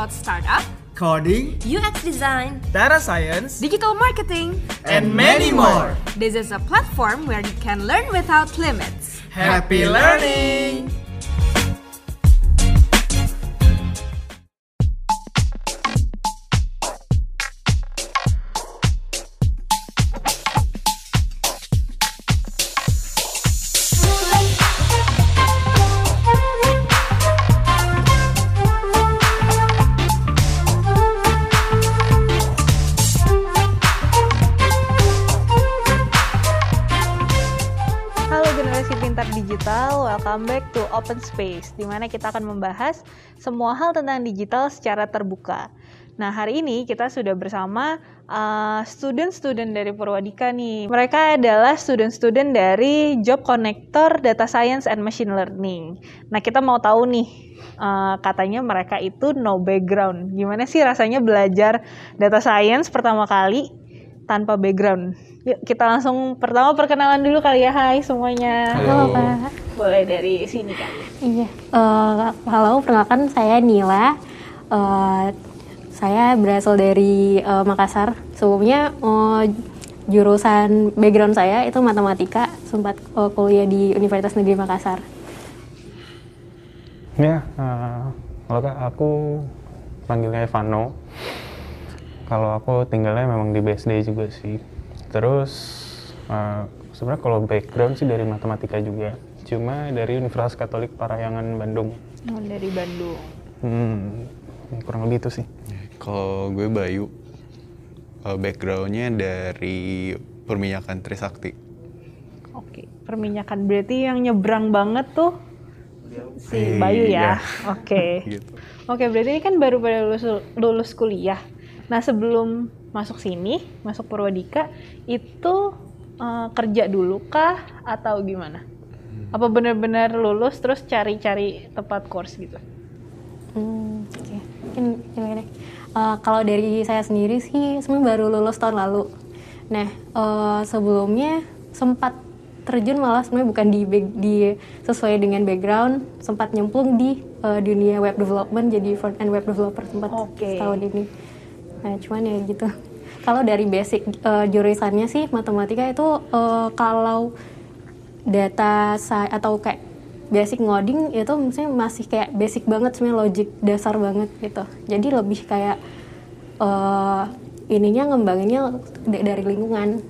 about startup, coding, UX design, data science, digital marketing, and many more. This is a platform where you can learn without limits. Happy learning! Generasi pintar digital, welcome back to Open Space, di mana kita akan membahas semua hal tentang digital secara terbuka. Nah, hari ini kita sudah bersama uh, student-student dari Purwadika nih. Mereka adalah student-student dari Job Connector Data Science and Machine Learning. Nah, kita mau tahu nih, uh, katanya mereka itu no background. Gimana sih rasanya belajar data science pertama kali tanpa background. Yuk kita langsung pertama perkenalan dulu kali ya. Hai semuanya. Halo Kak. Boleh dari sini Kak. Iya. Eh, halo, perkenalkan saya Nila. Eh, saya berasal dari eh, Makassar. Sebelumnya eh, jurusan background saya itu matematika. Sempat eh, kuliah di Universitas Negeri Makassar. Ya, eh, halo kak, aku panggilnya Evano. Kalau aku tinggalnya memang di BSD juga sih. Terus eh, sebenarnya kalau background sih dari matematika juga, cuma dari Universitas Katolik Parahyangan Bandung. Oh, dari Bandung. Hmm, kurang lebih itu sih. Kalau gue Bayu, uh, backgroundnya dari perminyakan Trisakti. Oke. Perminyakan berarti yang nyebrang banget tuh si Bayu ya. iya. Oke. Gitu. Oke, berarti ini kan baru pada lulus lulus kuliah. Nah, sebelum masuk sini, masuk Purwadika, itu eh, kerja dulu kah atau gimana? Apa benar-benar lulus terus cari-cari tempat course gitu? Hmm, Oke, gini deh. Eh, kalau dari saya sendiri sih sebenarnya baru lulus tahun lalu. Nah, eh, sebelumnya sempat terjun malah sebenarnya bukan di, di sesuai dengan background, sempat nyemplung di eh, dunia web development jadi front end web developer sempat Oke. setahun ini. Nah, cuman ya gitu. Kalau dari basic eh, jurusannya sih matematika itu eh, kalau data sci- atau kayak basic ngoding itu misalnya masih kayak basic banget sebenarnya logic dasar banget gitu jadi lebih kayak eh ininya ngembanginnya da- dari lingkungan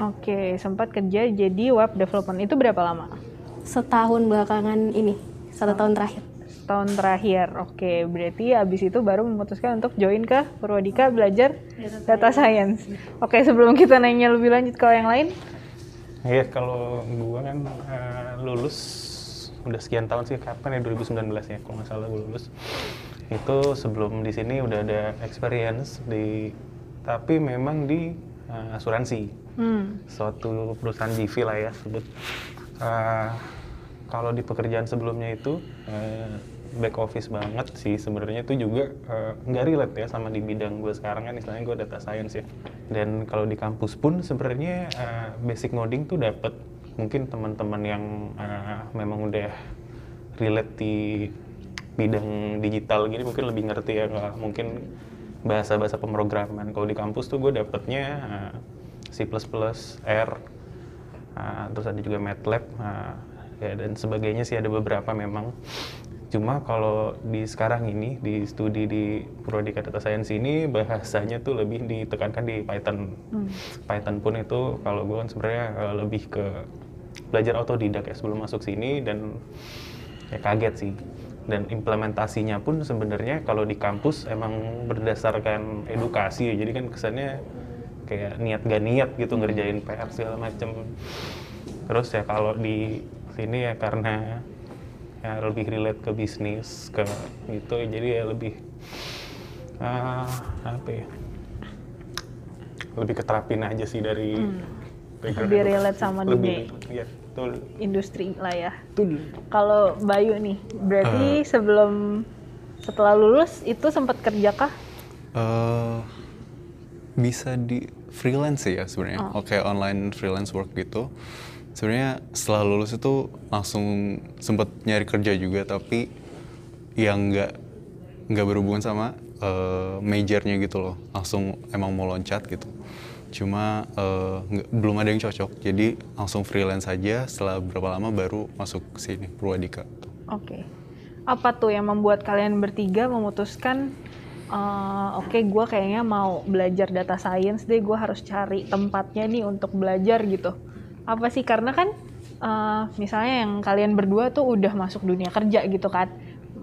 Oke, sempat kerja jadi web development itu berapa lama? setahun belakangan ini satu tahun terakhir Tahun terakhir. Oke, berarti habis itu baru memutuskan untuk join ke Purwadika belajar data science. Oke, sebelum kita nanya lebih lanjut ke yang lain, Iya, kalau gua kan eh, lulus udah sekian tahun sih, kapan ya 2019 ya, kalau nggak salah gua lulus. Itu sebelum di sini udah ada experience di, tapi memang di eh, asuransi. hmm, suatu perusahaan GV lah ya sebut. Eh, kalau di pekerjaan sebelumnya itu eh, back office banget sih sebenarnya itu juga eh, nggak relate ya sama di bidang gue sekarang kan istilahnya gue data science ya. Dan kalau di kampus pun sebenarnya eh, basic ngoding tuh dapat mungkin teman-teman yang eh, memang udah relate di bidang digital gini mungkin lebih ngerti ya nggak mungkin bahasa-bahasa pemrograman. Kalau di kampus tuh gue dapetnya eh, C++, R, uh, terus ada juga MATLAB, uh, ya dan sebagainya sih ada beberapa memang. Cuma kalau di sekarang ini di studi di Purwadika Data Science ini bahasanya tuh lebih ditekankan di Python. Python pun itu kalau gue kan sebenarnya uh, lebih ke belajar otodidak ya sebelum masuk sini dan ya kaget sih. Dan implementasinya pun sebenarnya kalau di kampus emang berdasarkan edukasi ya. Jadi kan kesannya kayak niat gak niat gitu ngerjain PR segala macem. Terus ya kalau di sini ya karena ya lebih relate ke bisnis ke gitu jadi ya lebih ah, apa ya lebih keterapin aja sih dari background Lebih relate sama Lebih dunia. iya betul industri lah ya. betul Kalau Bayu nih, berarti sebelum setelah lulus itu sempat kerja kah? Eh, bisa di freelance sih ya sebenarnya. Oke, online freelance work gitu. Sebenarnya setelah lulus itu langsung sempet nyari kerja juga tapi yang nggak nggak berhubungan sama uh, majornya gitu loh. Langsung emang mau loncat gitu. Cuma uh, nggak- belum ada yang cocok. Jadi langsung freelance aja. Setelah berapa lama baru masuk sini Purwadika. Oke. Apa tuh yang membuat kalian bertiga memutuskan eh, oke gue kayaknya mau belajar data science deh gue harus cari tempatnya nih untuk belajar gitu. Apa sih karena kan eh, misalnya yang kalian berdua tuh udah masuk dunia kerja gitu kan.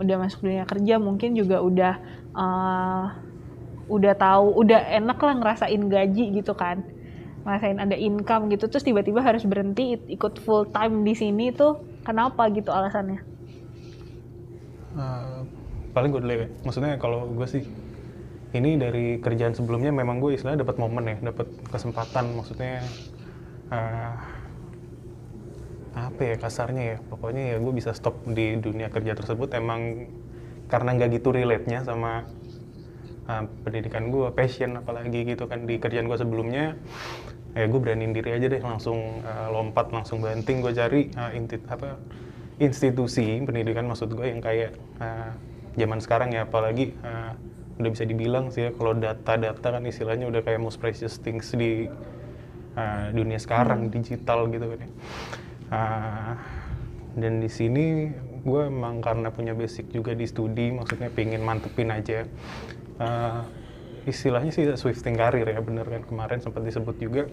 Udah masuk dunia kerja mungkin juga udah eh, udah tahu udah enak lah ngerasain gaji gitu kan ngerasain ada income gitu terus tiba-tiba harus berhenti ik- ikut full time di sini tuh kenapa gitu alasannya Eh, paling gue dulu ya. Maksudnya kalau gue sih ini dari kerjaan sebelumnya memang gue istilahnya dapat momen ya, dapat kesempatan. Maksudnya eh, apa ya kasarnya ya. Pokoknya ya gue bisa stop di dunia kerja tersebut emang karena nggak gitu relate-nya sama eh, pendidikan gue, passion apalagi gitu kan di kerjaan gue sebelumnya. Ya gue beraniin diri aja deh langsung eh, lompat langsung banting gue cari eh, inti apa institusi pendidikan maksud gue yang kayak uh, zaman sekarang ya apalagi uh, udah bisa dibilang sih ya kalau data-data kan istilahnya udah kayak most precious things di uh, dunia sekarang digital gitu kan ya. Uh, dan di sini gue emang karena punya basic juga di studi maksudnya pingin mantepin aja. Uh, istilahnya sih swifting karir ya bener kan? Kemarin sempat disebut juga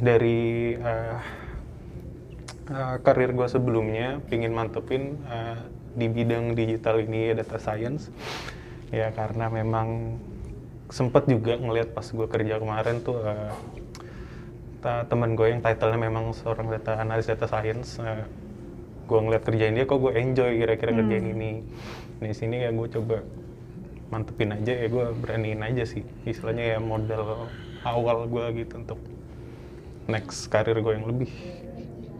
dari uh, uh, karir gue sebelumnya pingin mantepin uh, di bidang digital ini data science. Ya karena memang sempet juga ngelihat pas gue kerja kemarin tuh uh, ta- temen gue yang titlenya memang seorang data analis data science uh, gue ngeliat kerjain dia kok gue enjoy kira-kira kerjain ini di sini ya gue coba mantepin aja ya gue beraniin aja sih istilahnya ya modal awal gue gitu untuk next karir gue yang lebih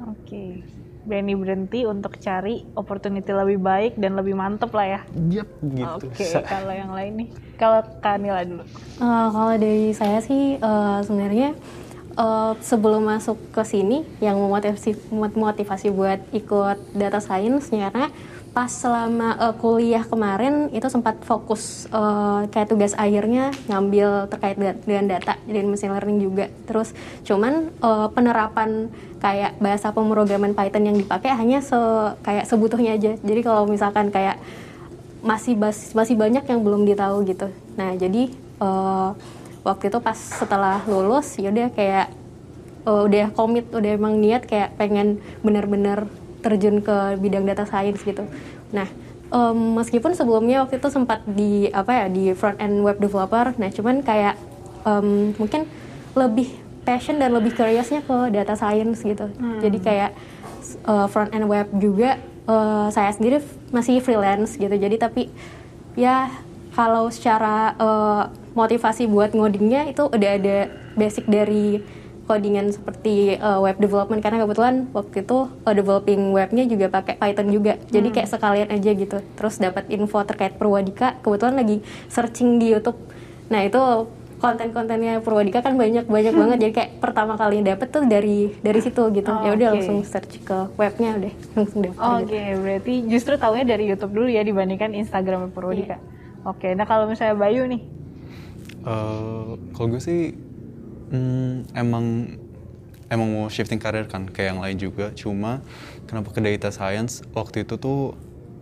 Oke. Berani berhenti untuk cari opportunity lebih baik dan lebih mantep lah ya. Yap, gitu. Oke, Sa- kalau yang lain nih. Kalau Kanila dulu. Eh, kalau dari saya sih eh, sebenarnya eh, sebelum masuk ke sini yang memotivasi motivasi buat ikut data science karena pas selama eh, kuliah kemarin itu sempat fokus eh, kayak tugas akhirnya ngambil terkait dengan data dan machine learning juga terus cuman eh, penerapan kayak bahasa pemrograman Python yang dipakai hanya se kayak sebutuhnya aja jadi kalau misalkan kayak masih bas- masih banyak yang belum ditahu gitu. Nah jadi eh, waktu itu pas setelah lulus yaudah kayak eh, udah komit, udah emang niat kayak pengen bener-bener terjun ke bidang data science gitu. Nah em, meskipun sebelumnya waktu itu sempat di apa ya di front end web developer, nah cuman kayak em, mungkin lebih passion dan lebih curiousnya ke data science gitu. Jadi kayak uh, front end web juga uh, saya sendiri masih freelance gitu jadi tapi ya kalau secara uh, motivasi buat ngodingnya itu udah ada basic dari codingan seperti uh, web development. Karena kebetulan waktu itu uh, developing webnya juga pakai Python juga. Jadi kayak sekalian aja gitu. Terus dapat info terkait Purwadika kebetulan lagi searching di YouTube. Nah itu konten-kontennya Purwadika kan banyak banyak banget. Jadi kayak pertama kali dapet tuh dari dari situ gitu. Oh, ya udah oke. langsung search ke webnya udah langsung daftar Oke, gitu. berarti justru taunya dari YouTube dulu ya dibandingkan Instagram Purwodika. Oke, nah kalau misalnya Bayu nih, Eh, kalau gue sih hmm, emang emang mau shifting karir kan kayak yang lain juga. Cuma kenapa ke data science? Waktu itu tuh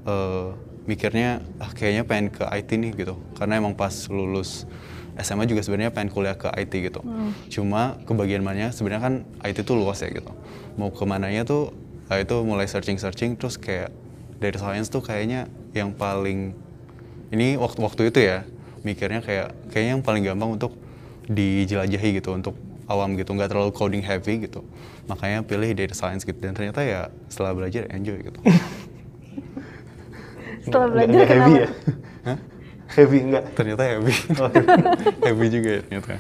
eh, mikirnya ah kayaknya pengen ke IT nih gitu. Karena emang pas lulus SMA juga sebenarnya pengen kuliah ke IT gitu. Cuma kebagian mananya sebenarnya kan IT tuh luas ya gitu. Mau ke mananya tuh ah, itu mulai searching searching terus kayak data science tuh kayaknya yang paling ini waktu waktu itu ya mikirnya kayak kayaknya yang paling gampang untuk dijelajahi gitu untuk awam gitu nggak terlalu coding heavy gitu. Makanya pilih data science gitu dan ternyata ya setelah belajar enjoy gitu. Setelah belajar nggak heavy kenapa? ya? heavy enggak? ternyata heavy. Heavy juga ya ternyata.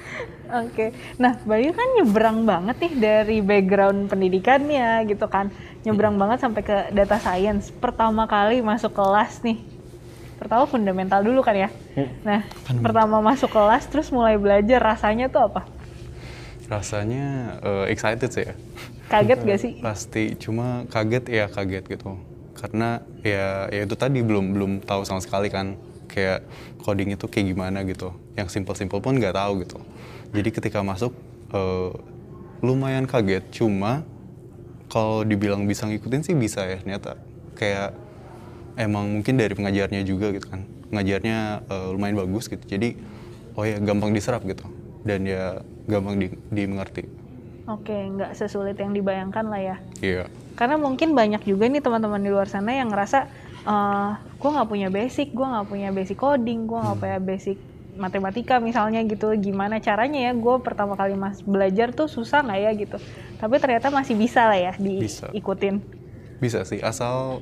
Oke, nah Bayu kan nyebrang banget nih dari background pendidikannya gitu kan, nyebrang banget sampai ke data science. Pertama kali masuk kelas nih, pertama fundamental dulu kan ya. Nah, pertama masuk kelas terus mulai belajar rasanya tuh apa? rasanya eh, excited sih ya. Kaget gak sih? pasti cuma kaget ya kaget gitu. Karena ya ya itu tadi belum belum tahu sama sekali kan kayak coding itu kayak gimana gitu. Yang simple-simple pun nggak tahu gitu. Jadi ketika masuk eh, lumayan kaget. Cuma kalau dibilang bisa ngikutin sih bisa ya ternyata kayak emang mungkin dari pengajarnya juga gitu kan pengajarnya eh, lumayan bagus gitu jadi oh ya gampang diserap gitu dan ya gampang di, dimengerti Oke, nggak sesulit yang dibayangkan lah ya. iya Karena mungkin banyak juga nih teman-teman di luar sana yang ngerasa, eh gue nggak punya basic, gue nggak punya basic coding, gue nggak punya basic matematika misalnya gitu. Gimana caranya ya gue pertama kali mas belajar tuh susah nggak ya gitu. Tapi ternyata masih bisa lah ya Bisa. diikutin. bisa sih asal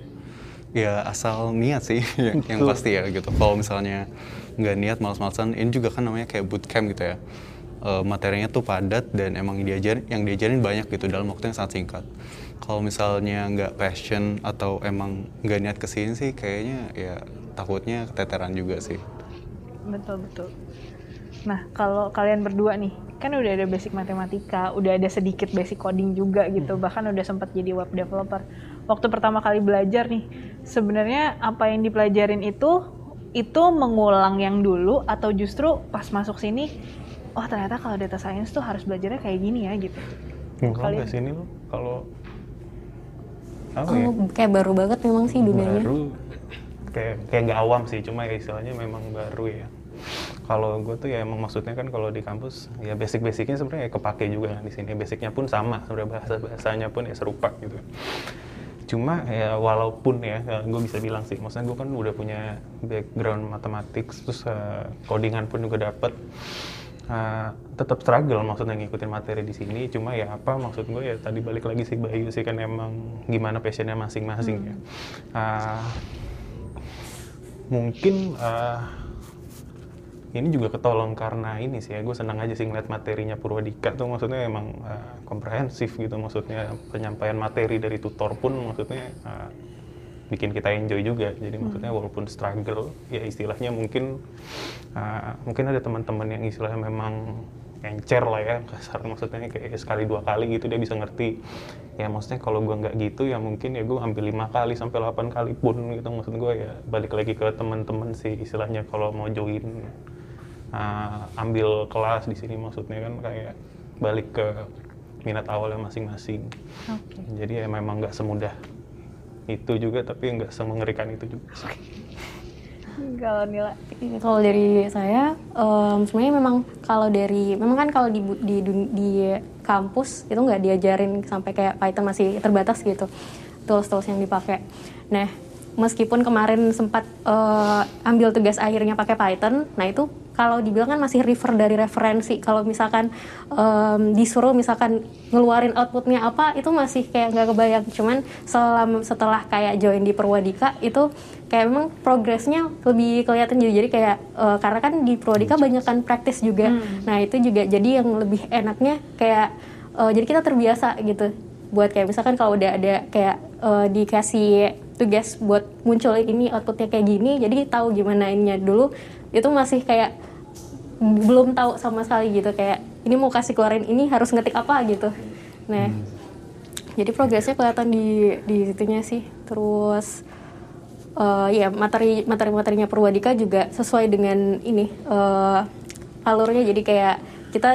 ya asal niat sih yang, yang pasti ya gitu. Kalau misalnya nggak niat malas-malasan ini juga kan namanya kayak bootcamp gitu ya. Eh, materinya tuh padat dan emang diajarin yang diajarin banyak gitu dalam waktu yang sangat singkat. Kalau misalnya nggak passion atau emang nggak niat ke sini sih kayaknya ya takutnya keteteran juga sih. Betul betul. Nah kalau kalian berdua nih, kan udah ada basic matematika, udah ada sedikit basic coding juga gitu, bahkan udah sempat jadi web developer. Waktu pertama kali belajar nih, sebenarnya apa yang dipelajarin itu itu mengulang yang dulu atau justru pas masuk sini, oh ternyata kalau data science tuh harus belajarnya kayak gini ya gitu. Kali- nggak sini lo kalau apa ya? Oh, kayak baru banget memang sih dunianya. baru kayak kayak nggak awam sih cuma ya istilahnya memang baru ya kalau gue tuh ya emang maksudnya kan kalau di kampus ya basic basicnya sebenarnya ya kepake juga kan di sini. Basicnya pun sama sebenarnya bahasa bahasanya pun ya serupa gitu. Cuma ya walaupun ya gue bisa bilang sih maksudnya gue kan udah punya background matematik terus eh, codingan pun juga dapet. Uh, tetap struggle maksudnya ngikutin materi di sini. Cuma ya apa maksud gue ya tadi balik lagi sih Bayu sih kan emang gimana passionnya masing-masing ya. Uh, mungkin uh, ini juga ketolong karena ini sih ya gue senang aja sih ngeliat materinya Purwadika tuh maksudnya emang uh, komprehensif gitu maksudnya penyampaian materi dari tutor pun maksudnya uh, bikin kita enjoy juga. Jadi maksudnya walaupun struggle ya istilahnya mungkin uh, mungkin ada teman-teman yang istilahnya memang encer lah ya kasar maksudnya kayak sekali dua kali gitu dia bisa ngerti. Ya maksudnya kalau gua nggak gitu ya mungkin ya gue ambil lima kali sampai 8 kali pun gitu maksud gue ya. Balik lagi ke teman-teman sih istilahnya kalau mau join uh, ambil kelas di sini maksudnya kan kayak balik ke minat awalnya masing-masing jadi ya memang nggak semudah itu juga tapi nggak semengerikan itu juga sih. Kalau Nila, Iya, Kalau dari saya, em, sebenarnya memang kalau dari, memang kan kalau di, di, di kampus itu nggak diajarin sampai kayak Python masih terbatas gitu, tools-tools yang dipakai. Nah, meskipun kemarin sempat eh, ambil tugas akhirnya pakai Python, nah itu kalau dibilang kan masih refer dari referensi. Kalau misalkan em, disuruh misalkan ngeluarin outputnya apa, itu masih kayak nggak kebayang. Cuman selama setelah kayak join di Perwadika itu kayak memang progresnya lebih kelihatan jadi jadi kayak eh, karena kan di Perwadika banyak kan praktis juga. Nah itu juga jadi yang lebih enaknya kayak eh, jadi kita terbiasa gitu buat kayak misalkan kalau udah ada kayak eh, dikasih tugas buat munculin ini outputnya kayak gini jadi tahu gimana ininya dulu itu masih kayak belum tahu sama sekali gitu kayak ini mau kasih keluarin ini harus ngetik apa gitu. Nah jadi progresnya kelihatan di di situnya sih. Terus eh, ya materi materi materinya Purwadika juga sesuai dengan ini eh, alurnya. Jadi kayak kita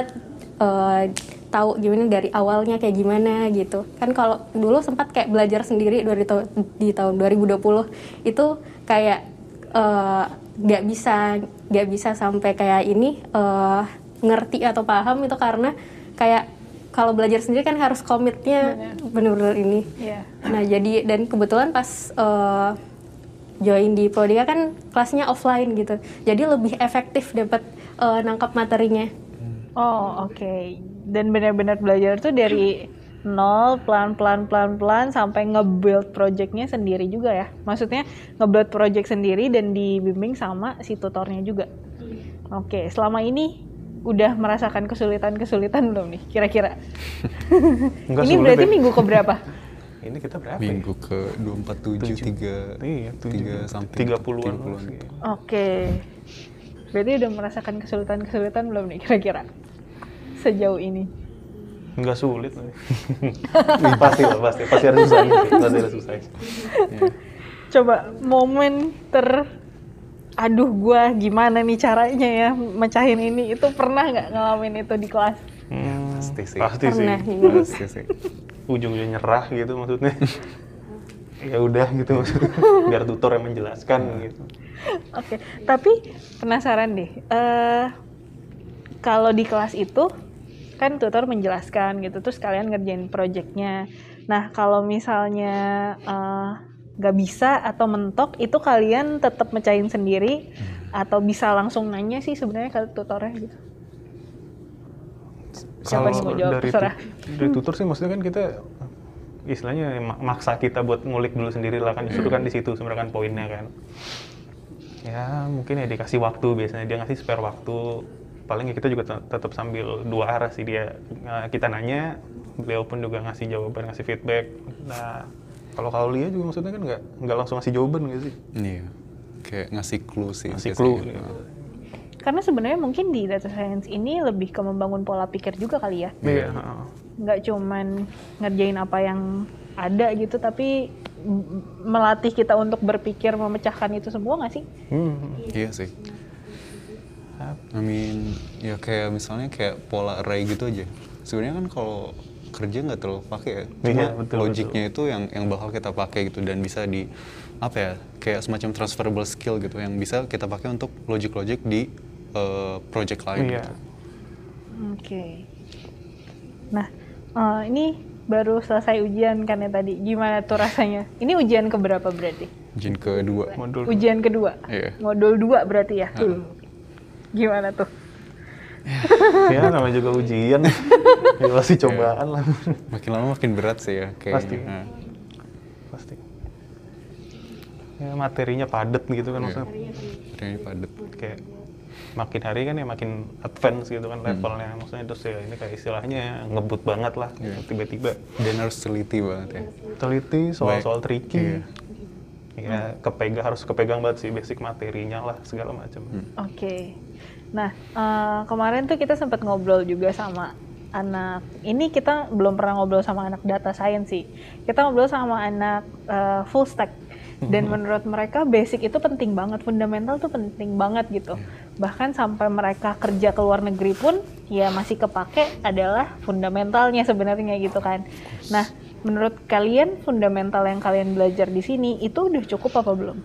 eh, tahu gimana dari awalnya kayak gimana gitu. Kan kalau dulu sempat kayak belajar sendiri dari tahun di tahun 2020 itu kayak eh, nggak bisa nggak bisa sampai kayak ini eh, ngerti atau paham itu karena kayak kalau belajar sendiri kan harus komitnya bener-bener ini Iya. Nah jadi dan kebetulan pas eh, join di Prodika kan kelasnya offline gitu, jadi lebih efektif dapat eh, nangkap materinya. Oh oke. Dan benar-benar belajar tuh dari nol pelan-pelan pelan-pelan sampai nge-build projectnya sendiri juga ya. Maksudnya nge-build project sendiri dan dibimbing sama si tutornya juga. Oke, selama ini udah merasakan kesulitan-kesulitan belum nih kira-kira? Ini sulit berarti ya. minggu ke berapa? ini kita berapa minggu ya? ke 247 3 iya tiga sampai 30-an 30-an gitu. Oke. Berarti udah merasakan kesulitan-kesulitan belum nih kira-kira? Sejauh ini. Nggak sulit pasti lah pasti pasti ada susahnya sih. pasti ada susahnya Coba momen ter aduh gua gimana nih caranya ya mecahin ini itu pernah nggak ngalamin itu di kelas Hmm, Pasti sih. Pasti sih. Pernah juga. Pasti sih. Ujung-ujungnya nyerah gitu maksudnya. ya udah gitu maksudnya. Biar tutor yang menjelaskan gitu. Oke, tapi penasaran deh. eh kalau di kelas itu kan tutor menjelaskan gitu, terus kalian ngerjain projectnya. Nah, kalau misalnya eh, nggak bisa atau mentok, itu kalian tetap mecahin sendiri atau bisa langsung nanya sih sebenarnya ke tutornya gitu. Siapa nih mau jawab? dari, Terserah. tu- dari tutor sih maksudnya kan kita istilahnya ma- maksa kita buat ngulik dulu sendiri lah kan justru kan di situ sebenarnya kan poinnya kan ya mungkin ya dikasih waktu biasanya dia ngasih spare waktu paling ya kita juga tet- tetap sambil dua arah sih dia Nah, kita nanya beliau pun juga ngasih jawaban ngasih feedback nah kalau kalau Lia juga maksudnya kan nggak nggak langsung ngasih jawaban nggak sih Iya. Kayak ngasih clue sih. ngasih clue gitu. Karena sebenarnya mungkin di data science ini lebih ke membangun pola pikir juga kali ya. iya heeh. nggak cuman ngerjain apa yang ada gitu tapi melatih kita untuk berpikir memecahkan itu semua nggak sih Hmm. Iya sih. I mean, ya kayak misalnya kayak pola array gitu aja. Sebenarnya kan kalau kerja nggak terlalu pakai ya. Cuma Iya, betul, logiknya itu yang yang bakal kita pakai gitu dan bisa di apa ya kayak semacam transferable skill gitu yang bisa kita pakai untuk logic-logic di uh, project lain. iya gitu. oke nah eh, ini baru selesai ujian kan ya tadi gimana tuh rasanya ini ujian keberapa berarti Jin kedua. modul ujian kedua Iya. modul 2 berarti ya gimana tuh? Ya namanya juga ujian. Ya masih cobaan lah. Makin lama makin berat sih ya kayak. Pasti. Nah, pasti. Ya materinya padat gitu kan maksudnya. Ini padat. kayak makin hari kan ya makin advance gitu kan levelnya. Maksudnya terus ya ini kayak istilahnya ngebut banget lah tiba-tiba. Dan harus teliti banget ya. teliti soal-soal tricky. Iya. Ya kepegang harus kepegang banget sih basic materinya lah segala macam Oke. Nah, eh, kemarin tuh kita sempat ngobrol juga sama anak. Ini kita belum pernah ngobrol sama anak data science sih. Kita ngobrol sama anak eh, full stack. Dan menurut mereka basic itu penting banget, fundamental tuh penting banget gitu. Bahkan sampai mereka kerja ke luar negeri pun ya masih kepake adalah fundamentalnya sebenarnya gitu kan. Nah, menurut kalian fundamental yang kalian belajar di sini itu udah cukup apa belum?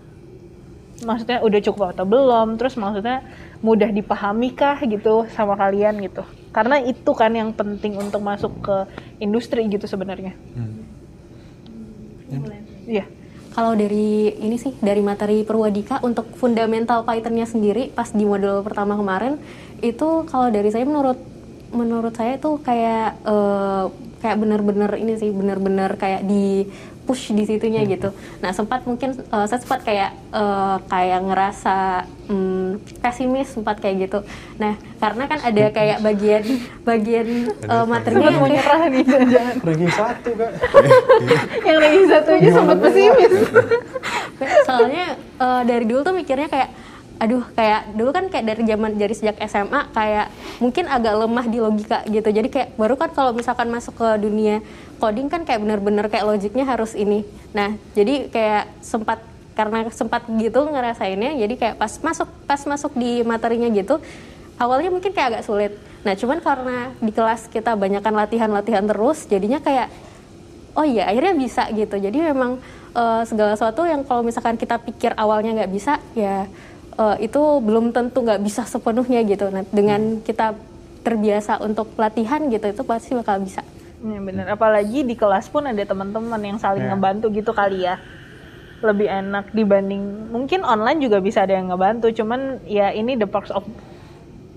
maksudnya udah cukup atau belum? Terus maksudnya mudah dipahami kah gitu sama kalian gitu? Karena itu kan yang penting untuk masuk ke industri gitu sebenarnya. Iya. Kalau dari ini sih dari materi Purwadika untuk fundamental Python-nya sendiri pas di modul pertama kemarin itu kalau dari saya menurut menurut saya itu kayak eh, kayak benar-benar ini sih benar-benar kayak di push di situnya gitu. Nah sempat mungkin eh, saya sempat kayak eh, kayak ngerasa hmm, pesimis sempat kayak gitu. Nah karena kan ada kayak bagian bagian eh, materinya yang kayak- nyerah nih jangan ranking satu kak. Yang lagi satu aja sempat pesimis. Soalnya eh, dari dulu tuh mikirnya kayak aduh kayak dulu kan kayak dari zaman dari sejak SMA kayak mungkin agak lemah di logika gitu. Jadi kayak baru kan kalau misalkan masuk ke dunia coding kan kayak bener-bener kayak logiknya harus ini. Nah jadi kayak sempat karena sempat gitu ngerasainnya jadi kayak pas masuk pas masuk di materinya gitu awalnya mungkin kayak agak sulit. Nah cuman karena di kelas kita banyakkan latihan-latihan terus jadinya kayak oh iya akhirnya bisa gitu. Jadi memang eh, segala sesuatu yang kalau misalkan kita pikir awalnya nggak bisa ya eh, itu belum tentu nggak bisa sepenuhnya gitu. Nah dengan kita terbiasa untuk latihan gitu itu pasti bakal bisa. Ya bener. Apalagi di kelas pun ada teman-teman yang saling Iya. ngebantu gitu kali ya. Lebih enak dibanding mungkin online juga bisa ada yang ngebantu cuman ya ini the perks of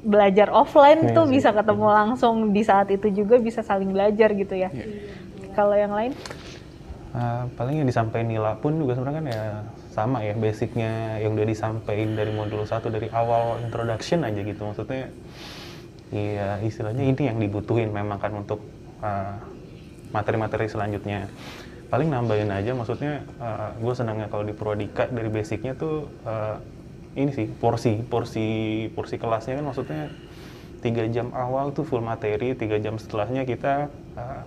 belajar offline Iya tuh sih. bisa ketemu langsung. Di saat itu juga bisa saling belajar gitu ya. Iya. kalau yang lain? Uh, paling yang disampaikan Nila pun juga sebenarnya kan ya sama ya basicnya yang udah disampaikan dari modul 1 dari awal introduction aja gitu maksudnya iya istilahnya ini yang dibutuhin memang kan untuk uh, materi-materi selanjutnya paling nambahin aja maksudnya gue senangnya kalau di Prodika dari basicnya tuh uh, ini sih porsi porsi porsi kelasnya kan maksudnya tiga jam awal tuh full materi tiga jam setelahnya kita uh,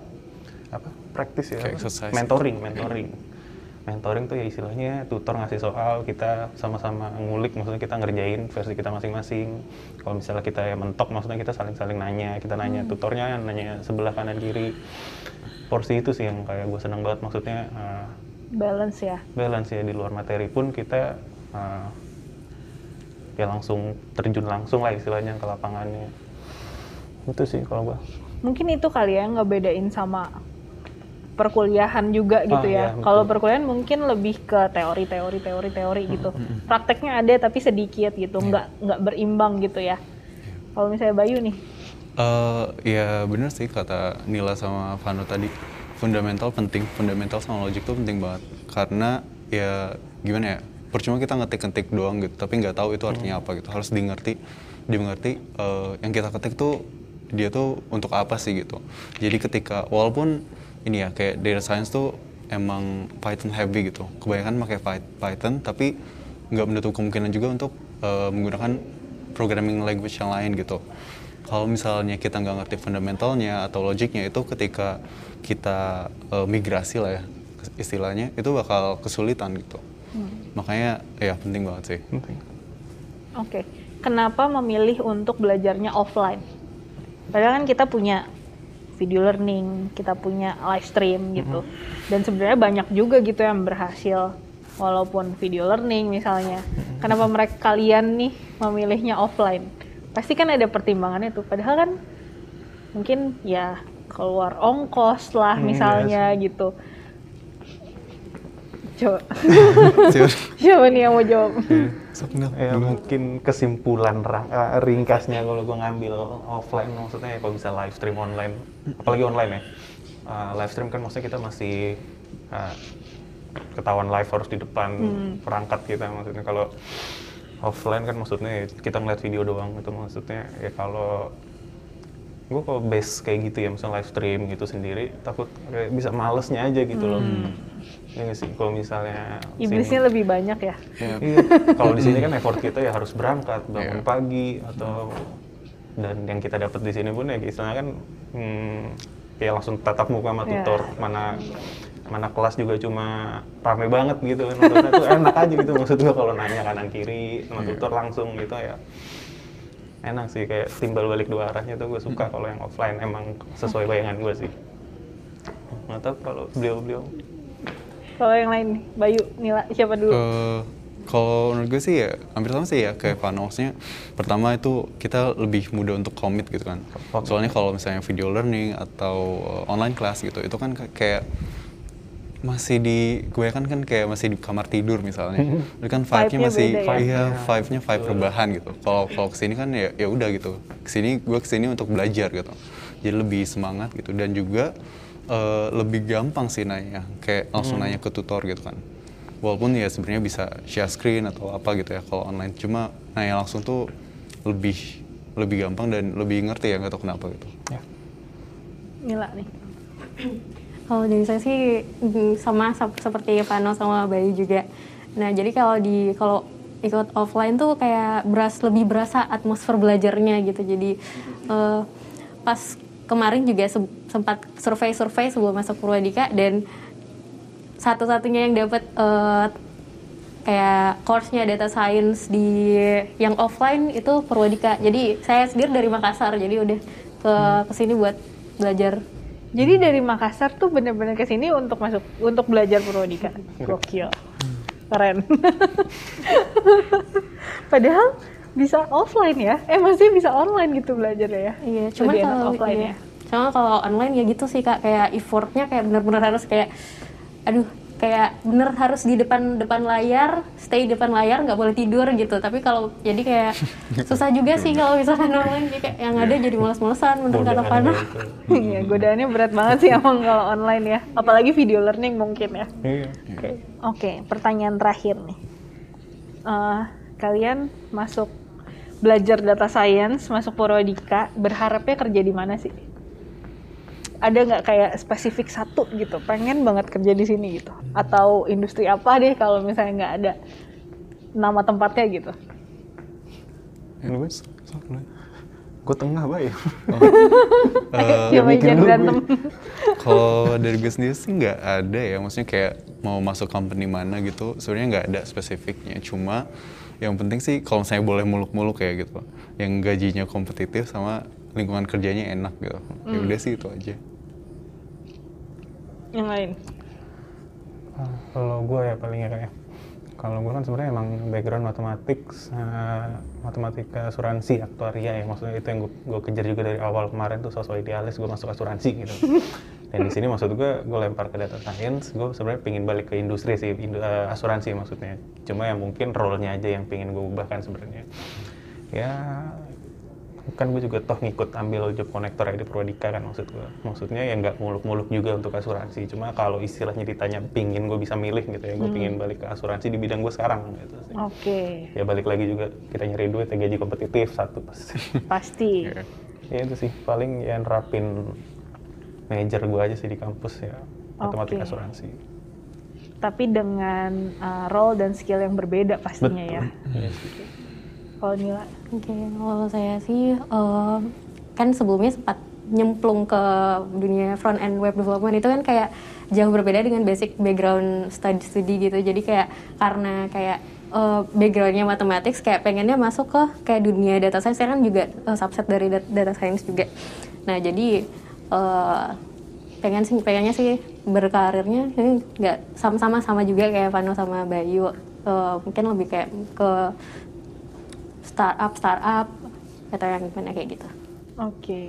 apa praktis ya apa? mentoring mentoring mentoring tuh ya istilahnya tutor ngasih soal kita sama-sama ngulik maksudnya kita ngerjain versi kita masing-masing. Kalau misalnya kita ya mentok maksudnya kita saling-saling nanya kita nanya tutornya nanya sebelah kanan kiri. Porsi itu sih yang kayak gue seneng banget maksudnya uh, balance ya? balance ya di luar materi pun kita uh, ya langsung terjun langsung lah istilahnya ke lapangannya. Itu sih kalau gue mungkin itu kali ya ngebedain sama perkuliahan juga gitu Ah, ya. betul. Kalau perkuliahan mungkin lebih ke teori, teori, teori, teori gitu. Prakteknya ada tapi sedikit gitu, Iya. nggak nggak berimbang gitu ya. Kalau misalnya Bayu nih, Eh, ya bener sih kata Nila sama Vano tadi fundamental penting fundamental sama logic tuh penting banget karena ya gimana ya percuma kita ngetik-ngetik doang gitu tapi nggak tahu itu artinya apa gitu harus dimengerti dimengerti eh, yang kita ketik tuh dia tuh untuk apa sih gitu jadi ketika walaupun ini ya kayak data science tuh emang Python heavy gitu. Kebanyakan pakai Py- Python tapi nggak menutup kemungkinan juga untuk eh, menggunakan programming language yang lain gitu. Kalau misalnya kita nggak ngerti fundamentalnya atau logiknya itu ketika kita eh, migrasi lah ya istilahnya itu bakal kesulitan gitu. Makanya ya penting banget sih. Oke, kenapa memilih untuk belajarnya offline? Padahal kan kita punya video learning, kita punya live stream gitu, dan sebenarnya banyak juga gitu yang berhasil walaupun video learning misalnya. Kenapa mereka kalian nih memilihnya offline? Pasti kan ada pertimbangannya tuh. Padahal kan mungkin ya keluar ongkos lah Hmm, misalnya gitu. Coba. Siapa? nih yang mau jawab? Ya mungkin kesimpulan eh, ringkasnya kalau gue ngambil offline maksudnya ya kalau bisa live stream online? Apalagi online ya. Eh, live stream kan maksudnya kita masih eh, ketahuan live harus di depan perangkat kita maksudnya kalau offline kan maksudnya ya kita ngeliat video doang itu maksudnya ya kalau gue kalau base kayak gitu ya misalnya live stream gitu sendiri takut kayak bisa malesnya aja gitu loh ya nggak sih kalau misalnya Iblisnya sini- lebih banyak ya. Iya, kalau di sini kan effort kita ya harus berangkat bangun Iya. pagi atau dan yang kita dapat di sini pun ya istilahnya kan hmm, ya langsung tatap muka sama Iya. tutor mana mana kelas juga cuma rame banget gitu kan tuh enak aja gitu maksud gua kalau nanya kanan kiri sama Iya. tutor langsung gitu ya enak sih kayak timbal balik dua arahnya tuh gue suka kalau yang offline emang sesuai bayangan gue sih nggak tahu kalau beliau-beliau Kalau yang lain nih, Bayu, Nila, siapa dulu? Eh, kalau menurut gue sih ya hampir sama sih ya kayak Vano maksudnya pertama itu kita lebih mudah untuk commit gitu kan. Soalnya kalau misalnya video learning atau uh, online class gitu itu kan ka- kayak masih di gue kan kan kayak masih di kamar tidur misalnya. Itu kan vibe-nya Vibe-nya masih beda ya? iya vibe-nya vibe rebahan gitu. Kalau kalau ke sini kan ya ya udah gitu. Ke sini gue ke sini untuk belajar gitu. Jadi lebih semangat gitu. Dan juga eh, lebih gampang sih nanya kayak langsung nanya ke tutor gitu kan walaupun ya sebenarnya bisa share screen atau apa gitu ya kalau online cuma nanya langsung tuh lebih lebih gampang dan lebih ngerti ya nggak tahu kenapa gitu Nila nih. Kalau dari saya sih mm, sama sep- seperti Vano sama Bayu juga. Nah jadi kalau di kalau ikut offline tuh kayak beras lebih berasa atmosfer belajarnya gitu. Jadi eh, pas kemarin juga se- sempat survei-survei sebelum masuk Purwadika dan satu-satunya yang dapat eh, kayak course-nya data science di yang offline itu Purwadika. Jadi saya sendiri dari Makassar jadi udah ke ke sini buat belajar Jadi dari Makassar tuh bener-bener ke sini untuk masuk untuk belajar Purwadika. Gokil. Keren. Padahal bisa offline ya. Eh maksudnya bisa online gitu belajarnya ya. Iya, enak kalau offline iya. ya. Cuma kalau online ya gitu sih kak, kayak effortnya kayak bener-bener harus kayak, aduh, kayak bener harus di depan depan layar, stay di depan layar, nggak boleh tidur gitu. Tapi kalau jadi kayak susah juga sih kalau misalkan online, jadi kayak yang ada jadi malas-malasan, bener kata Godaan Fana. Iya, godaannya berat banget sih emang kalau online ya. Apalagi video learning mungkin ya. Iya. Oke, Oke, pertanyaan terakhir nih. Eh, kalian masuk belajar data science, masuk Purwadika, berharapnya kerja di mana sih? Ada nggak kayak spesifik satu gitu, pengen banget kerja di sini gitu? Atau industri apa deh kalau misalnya nggak ada nama tempatnya gitu? Lu gue, gue tengah bay. Eh, Siapa yang jangan berantem? Kalau dari gue sendiri sih nggak ada ya, maksudnya kayak mau masuk company mana gitu, sebenarnya nggak ada spesifiknya. Cuma yang penting sih kalau misalnya boleh muluk-muluk kayak gitu, yang gajinya kompetitif sama lingkungan kerjanya enak gitu. Ya udah sih itu aja. Yang lain. Kalau gue ya paling ya kayak kalau gue kan sebenarnya emang background matematik, eh, matematika asuransi, aktuaria ya maksudnya itu yang gue, gue kejar juga dari awal kemarin tuh sosok idealis gue masuk asuransi gitu. Dan di sini maksud gue gue lempar ke data science, gue sebenarnya pingin balik ke industri sih, indu- eh, asuransi maksudnya. Cuma ya mungkin role-nya aja yang pingin gue ubahkan sebenarnya. Ya kan gue juga toh ngikut ambil job connector ya di Prodika kan maksud gue maksudnya ya nggak muluk-muluk juga untuk asuransi. Cuma kalau istilahnya ditanya pingin gue bisa milih? gitu ya gue pingin balik ke asuransi di bidang gue sekarang gitu sih. Oke, ya balik lagi juga kita nyari duit ya gaji kompetitif satu. Pasti. Pasti. ya itu sih. Paling ya nerapin major gue aja sih di kampus ya matematika Oke. asuransi. Tapi dengan uh, role dan skill yang berbeda pastinya ya. Iya sih. Kalau Nila, Oke, kalau saya sih eh, kan sebelumnya sempat nyemplung ke dunia front end web development itu kan kayak jauh berbeda dengan basic background study studi gitu. Jadi kayak karena kayak eh, backgroundnya matematik, kayak pengennya masuk ke kayak dunia data science Saya kan juga eh, subset dari dat- data science juga. Nah jadi eh, pengen sih pengennya sih berkarirnya nggak sama-sama sama juga kayak Vano sama Bayu. Eh, mungkin lebih kayak ke startup startup atau yang gimana kayak gitu. oke.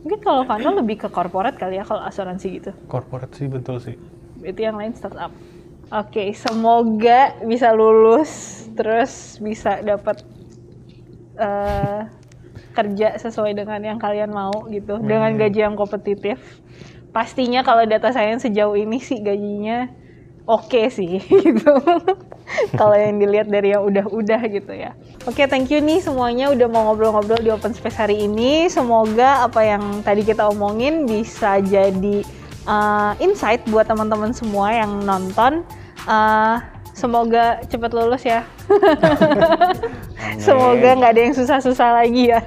Mungkin kalau Vano lebih ke corporate kali ya kalau asuransi gitu. corporate sih betul sih Itu yang lain startup. Oke, semoga bisa lulus terus bisa dapat eh, kerja sesuai dengan yang kalian mau gitu dengan gaji yang kompetitif. Pastinya kalau data science sejauh ini sih gajinya oke sih gitu. kalau yang dilihat dari yang udah-udah gitu ya. Oke, thank you nih semuanya udah mau ngobrol-ngobrol di Open Space hari ini. Semoga apa yang tadi kita omongin bisa jadi uh, insight buat teman-teman semua yang nonton. Uh, semoga cepat lulus ya. semoga nggak ada yang susah-susah lagi ya.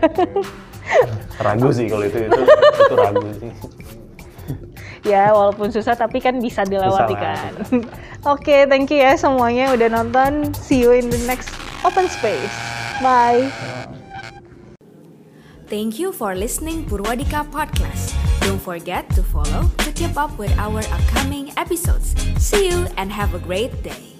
ragu sih kalau itu itu itu ragu sih ya walaupun susah tapi kan bisa dilewati kan. Oke, thank you ya semuanya udah nonton. See you in the next Open Space. Bye. Thank you for listening Purwadika Podcast. Don't forget to follow to keep up with our upcoming episodes. See you and have a great day.